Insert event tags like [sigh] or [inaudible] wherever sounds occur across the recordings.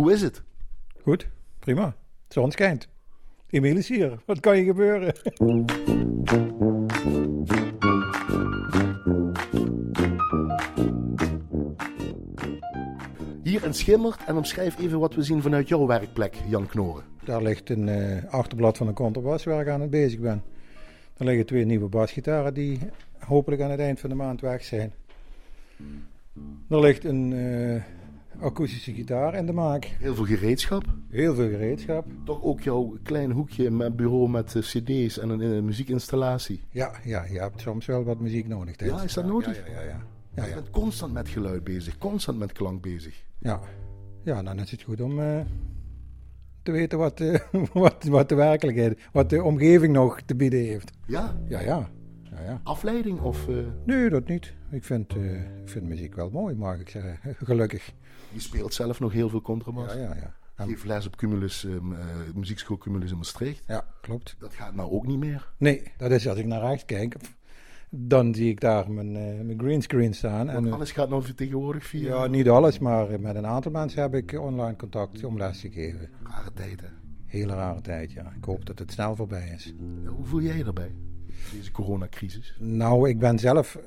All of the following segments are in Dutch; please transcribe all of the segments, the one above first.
Hoe is het? Goed, prima. Zon schijnt. Emiel is hier. Wat kan je gebeuren? Hier in Schimmert en omschrijf even wat we zien vanuit jouw werkplek, Jan Knoren. Daar ligt een eh, achterblad van een contrabas waar ik aan het bezig ben. Er liggen twee nieuwe basgitaren die hopelijk aan het eind van de maand weg zijn. Er ligt een eh, akoestische gitaar in de maak. Heel veel gereedschap. Heel veel gereedschap. Toch ook jouw klein hoekje met bureau met eh, cd's en een, eh, muziekinstallatie. Ja, ja, je hebt soms wel wat muziek nodig. tijdens Ja, is dat nodig? Ja, ja, ja. ja. Ja, ja, je bent constant met geluid bezig, constant met klank bezig. ja. ja dan is het goed om eh, te weten wat, [laughs] wat, wat de werkelijkheid, wat de omgeving nog te bieden heeft. Ja, Ja, ja. ja, ja. afleiding of... Nee, dat niet. Ik vind, eh, ik vind muziek wel mooi, mag ik zeggen. [laughs] Gelukkig. je speelt zelf nog heel veel contrabas. Ja, ja, ja. En- Geef les op Cumulus, ehm, eh, muziekschool Cumulus in Maastricht. ja, klopt. Dat gaat nou ook niet meer. Nee, dat is als ik naar rechts kijk, dan zie ik daar mijn, eh, mijn greenscreen staan. En, Want alles gaat nou tegenwoordig via ja, niet alles, maar met een aantal mensen heb ik online contact om les te geven. rare tijden. Hele rare tijd, ja. Ik hoop dat het snel voorbij is. Ja, hoe voel jij je erbij? Deze coronacrisis. Nou, ik ben zelf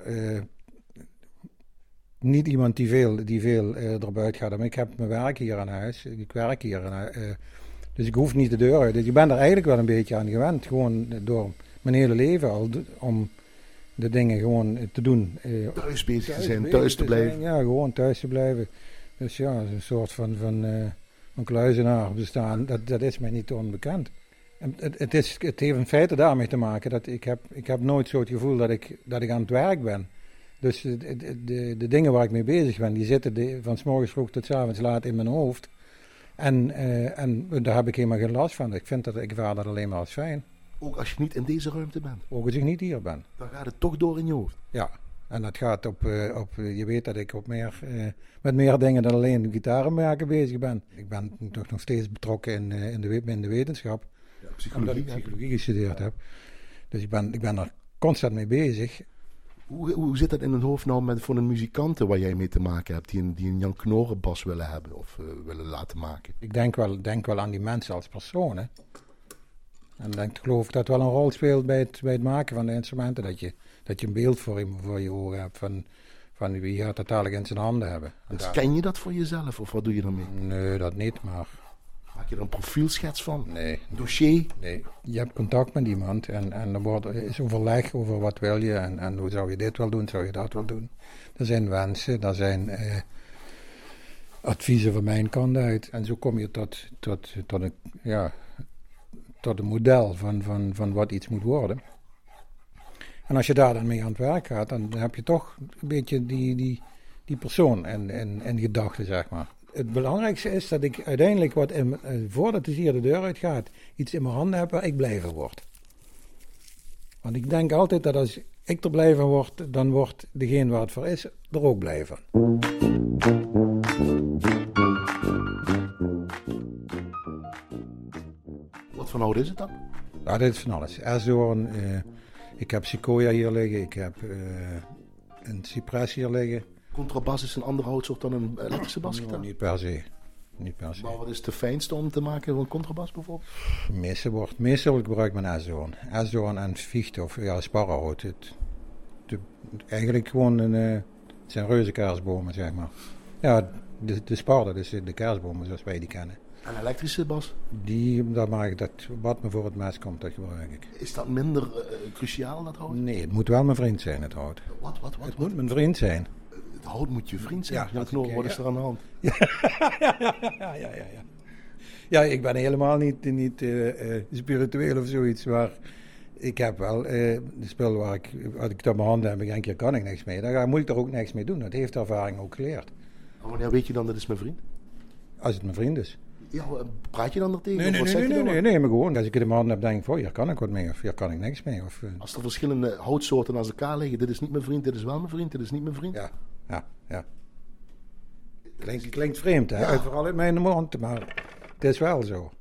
niet iemand die veel, die veel eh erbuiten gaat. Maar ik heb mijn werk hier aan huis. Ik werk hier. aan eh, dus ik hoef niet de deur uit. Dus ik ben er eigenlijk wel een beetje aan gewend. Gewoon door mijn hele leven al. Om de dingen gewoon te doen. eh, Thuis bezig te zijn, thuis te blijven. zijn. Ja, gewoon thuis te blijven. Dus ja, een soort van, van, eh van kluizenaar bestaan, dat, dat is mij niet onbekend. En het, het, is, het heeft in feite daarmee te maken dat ik heb, ik heb nooit zo het gevoel dat ik, dat ik aan het werk ben. Dus de, de, de, dingen waar ik mee bezig ben, die zitten de, van s morgens vroeg tot s avonds laat in mijn hoofd. En, eh, en daar heb ik helemaal geen last van. Ik vind dat, ik ervaar dat alleen maar als fijn. Ook als je niet in deze ruimte bent. Ook als ik niet hier ben. Dan gaat het toch door in je hoofd. Ja, en dat gaat op, eh, op eh, je weet dat ik op meer, met meer dingen dan alleen gitaren maken bezig ben. Ik ben toch nog steeds betrokken in, in, de, in de wetenschap, Ja, omdat psychologie. ik psychologie gestudeerd heb. Dus ik ben, ik ben er constant mee bezig. Hoe, hoe zit dat in het hoofd nou met, voor een muzikanten waar jij mee te maken hebt, die een, die een Jan Knoren bas willen hebben of eh, willen laten maken? Ik denk wel, denk wel aan die mensen als personen. En denk, geloof ik dat wel een rol speelt bij het, bij het maken van de instrumenten. Dat je, dat je een beeld voor je, voor je ogen hebt van, van wie gaat dat dadelijk in zijn handen hebben. En Dus ken je dat voor jezelf of wat doe je daarmee? nee, dat niet, maar Maak je er een profielschets van? nee. Een dossier? Nee, je hebt contact met iemand en, en er wordt, is overleg over wat wil je en, en hoe zou je dit wel doen, zou je dat wel doen. Er zijn wensen, er zijn eh, adviezen van mijn kant uit. En zo kom je tot, tot, tot, een, ja, tot een model van, van, van wat iets moet worden. En als je daar dan mee aan het werk gaat, dan heb je toch een beetje die, die, die persoon in, in, in gedachten, zeg maar. Het belangrijkste is dat ik uiteindelijk, wat in, eh, voordat het hier de deur uitgaat, iets in mijn handen heb waar ik blij van word. Want ik denk altijd dat als ik er blij van word, dan wordt degene waar het voor is er ook blij van. Wat voor oud is het dan? Nou, dit is van alles. Erzoorn, eh ik heb Sequoia hier liggen, ik heb eh, een Cypress hier liggen. Contrabas is een andere houtsoort dan een elektrische basgitaar. Niet per se. Niet per se. Maar wat is de fijnste om te maken van een contrabas bijvoorbeeld? Meestal, wordt, meestal gebruik ik mijn Erzoorn. Erzoorn en Ficht of ja, sparrenhout. Het, eigenlijk gewoon een, eh, het zijn reuze kaarsbomen, zeg maar. Ja, de, de spar, dat is de kaarsbomen zoals wij die kennen. Een elektrische bas, Die, daar maak ik dat, wat me voor het mes komt, dat gebruik ik. is dat minder eh, cruciaal, dat hout? Nee, het moet wel mijn vriend zijn, het hout. Wat, wat, wat? Het wat? moet mijn vriend zijn. Hout moet je vriend zijn. Ja, Jan Knoren, wat is er aan de hand? [laughs] ja, ja, ja, ja. Ja, ik ben helemaal niet, niet eh, eh, spiritueel of zoiets, maar ik heb wel eh, de spul waar ik, als ik op mijn handen heb, ik denk, hier kan ik niks mee. Dan ga- moet ik er ook niks mee doen. Dat heeft de ervaring ook geleerd. Maar wanneer weet je dan dat is mijn vriend? Als het mijn vriend is. Ja, praat je dan er tegen? Nee, nee, wat nee, nee, nee, dan? nee, maar gewoon als ik het in mijn handen heb, denk ik, van, hier kan ik wat mee of hier kan ik niks mee. Of, Als er verschillende houtsoorten naast elkaar liggen, dit is niet mijn vriend, dit is wel mijn vriend, dit is niet mijn vriend. ja, ja, ja. Klinkt, klinkt vreemd, hè? Vooral uit mijn mond, maar het is wel zo.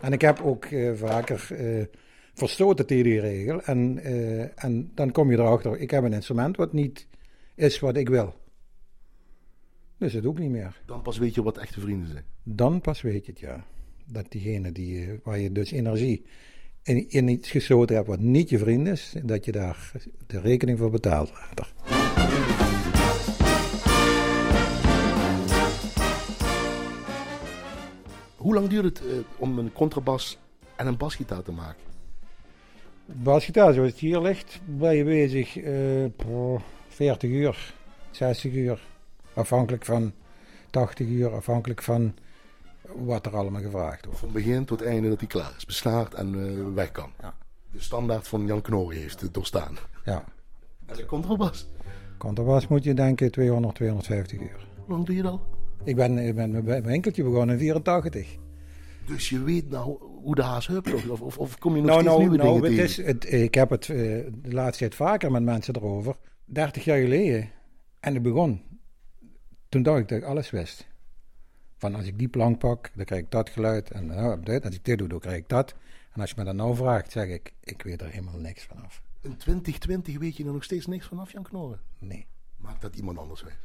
En ik heb ook eh, vaker eh, verstoten tegen die regel. En, eh, en dan kom je erachter, ik heb een instrument wat niet is wat ik wil. Dus dat doe ik niet meer. Dan pas weet je wat echte vrienden zijn. dan pas weet je het ja. Dat diegene die, waar je dus energie in, in iets gesloten hebt wat niet je vriend is, dat je daar de rekening voor betaalt later. Hoe lang duurt het eh, om een contrabas en een basgitaar te maken? Basgitaar, zoals het hier ligt, ben je bezig eh, voor 40 uur, 60 uur. Afhankelijk van 80 uur, afhankelijk van wat er allemaal gevraagd wordt. Van begin tot einde dat hij klaar is, beslaagd en eh, weg kan. Ja. De standaard van Jan Knorri heeft doorstaan. Ja, En de contrabas, contrabas moet je denken 200, 250 uur. hoe lang doe je dat? Ik ben, ik ben met mijn winkeltje begonnen in 84. Dus je weet nou hoe de haas hupt, of, of, of kom je nog Nou, steeds nou, nieuwe nou dingen het tegen? is, het, ik heb het eh, de laatste tijd vaker met mensen erover. 30 jaar geleden. En ik begon. Toen dacht ik dat ik alles wist. Van als ik die plank pak, dan krijg ik dat geluid. En nou, als ik dit doe, dan krijg ik dat. En als je me dan nou vraagt, zeg ik, ik weet er helemaal niks vanaf. In 2020 weet je er nog steeds niks vanaf, Jan Knorren. Nee. Maakt dat iemand anders weet.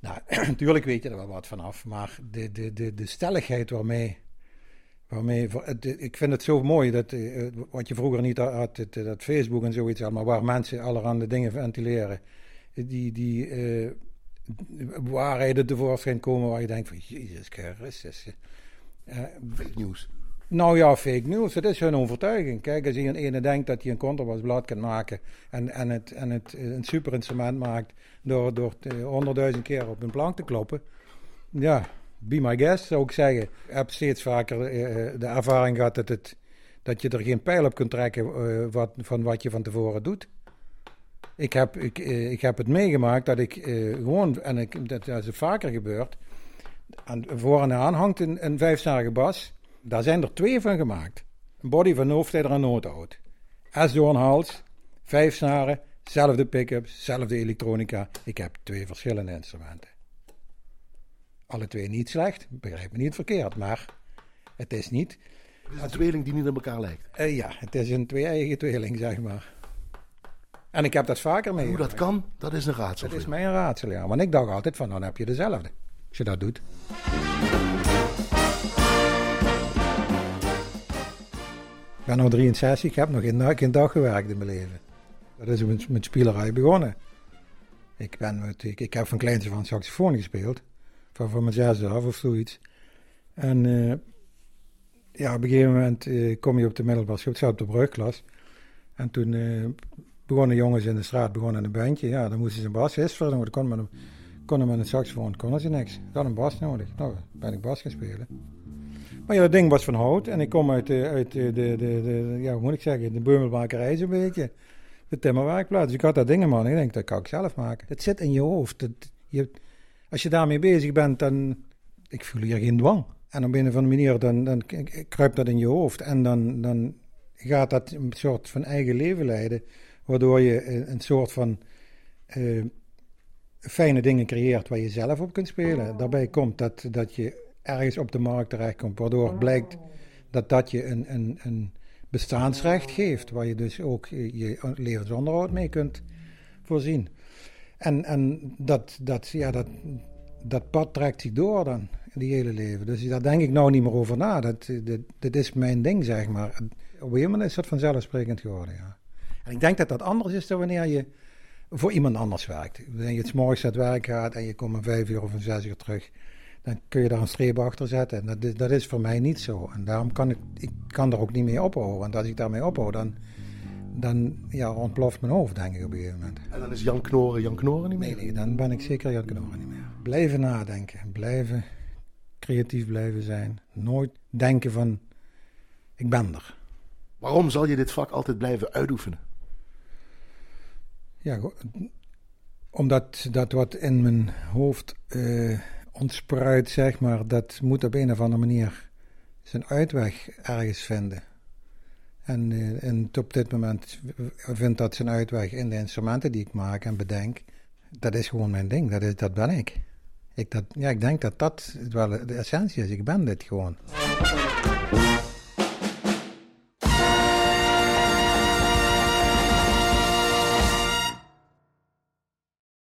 Nou, [clears throat] natuurlijk weet je er wel wat vanaf, maar de, de, de, de stelligheid waarmee. waarmee ik vind het zo mooi dat eh, wat je vroeger niet had, eh, dat Facebook en zoiets allemaal, waar mensen allerhande dingen ventileren, die, die eh, waarheden tevoorschijn komen waar je denkt van Jezus Christus. eh, Fake news. Nou ja, fake news, dat is hun overtuiging. Kijk, als een ene denkt dat hij een contrabasblad kan maken en, en, het, en het eh, een super instrument maakt door, door honderdduizend keer op een plank te kloppen. Ja, be my guest zou ik zeggen. Ik heb steeds vaker eh, de ervaring gehad dat, het, dat je er geen pijl op kunt trekken eh, wat, van wat je van tevoren doet. Ik heb, ik, eh, ik heb het meegemaakt dat ik eh, gewoon, en ik, dat, is vaker gebeurd, aan, voor en aan hangt een, een bas. Daar zijn er twee van gemaakt. Een body van hoofdleider en noodhout. S door een hals, vijf snaren, zelfde pick-ups, zelfde elektronica. Ik heb twee verschillende instrumenten. Alle twee niet slecht, begrijp me niet verkeerd, maar het is niet. Het is een tweeling die niet op elkaar lijkt. eh, ja, het is een twee-eigen tweeling, zeg maar. En ik heb dat vaker mee. Hoe dat kan, dat is een raadsel. Dat is mij een raadsel, ja. Want ik dacht altijd van, dan heb je dezelfde. Als je dat doet. Ben nu 63, ik heb nog geen, geen dag gewerkt in mijn leven. Dat is met, met spielerij begonnen. Ik, ben ik, ik heb van kleins af aan saxofoon gespeeld. Van, van mijn zesde af of zoiets. En eh, ja, op een gegeven moment eh, kom je op de middelbare school, ik op de brugklas. En toen eh, begonnen jongens in de straat begonnen een bandje. Ja, dan moesten ze een bassist voor. Dan kon met een, met een saxofoon konden ze niks. Ik had een bas nodig. Nou, ben ik bas gaan spelen. Maar ja, dat ding was van hout. En ik kom uit, de, uit de, de, de, de- ja, hoe moet ik zeggen, de beumelmakerij zo'n beetje. De timmerwerkplaats. Dus ik had dat ding in man. Ik denk, dat kan ik zelf maken. Dat zit in je hoofd. Dat, je, als je daarmee bezig bent, dan... Ik voel hier geen dwang. En op een of andere manier, dan, dan kruipt dat in je hoofd. En dan, dan gaat dat een soort van eigen leven leiden. Waardoor je eh, een soort van eh, fijne dingen creëert waar je zelf op kunt spelen. Daarbij komt dat, dat je ergens op de markt terechtkomt, waardoor blijkt dat dat je een, een, een bestaansrecht geeft, waar je dus ook je levensonderhoud mee kunt voorzien. En, en dat, dat, ja, dat, dat pad trekt zich door dan, die hele leven. Dus daar denk ik nou niet meer over na. Dat, dat, dat is mijn ding, zeg maar. Op een moment is dat vanzelfsprekend geworden, ja. En ik denk dat dat anders is dan wanneer je voor iemand anders werkt. Wanneer je het 's morgens uit werk gaat en je komt om vijf uur of om zes uur terug, dan kun je daar een streep achter zetten. En dat, is- dat is voor mij niet zo. En daarom kan ik, ik kan er ook niet mee ophouden. Want als ik daarmee ophoud, dan, dan ja, ontploft mijn hoofd, denk ik op een gegeven moment. En dan is Jan Knoren Jan Knoren niet meer. Nee, nee, dan ben ik zeker Jan Knoren niet meer. Blijven nadenken, blijven creatief blijven zijn. Nooit denken van, ik ben er. Waarom zal je dit vak altijd blijven uitoefenen? Ja, omdat dat wat in mijn hoofd eh ontspruit, zeg maar, dat moet op een of andere manier zijn uitweg ergens vinden. En, eh, en op dit moment vindt dat zijn uitweg in de instrumenten die ik maak en bedenk. Dat is gewoon mijn ding, dat, is, dat ben ik. Ik, dat, ja, ik denk dat dat wel de essentie is, ik ben dit gewoon.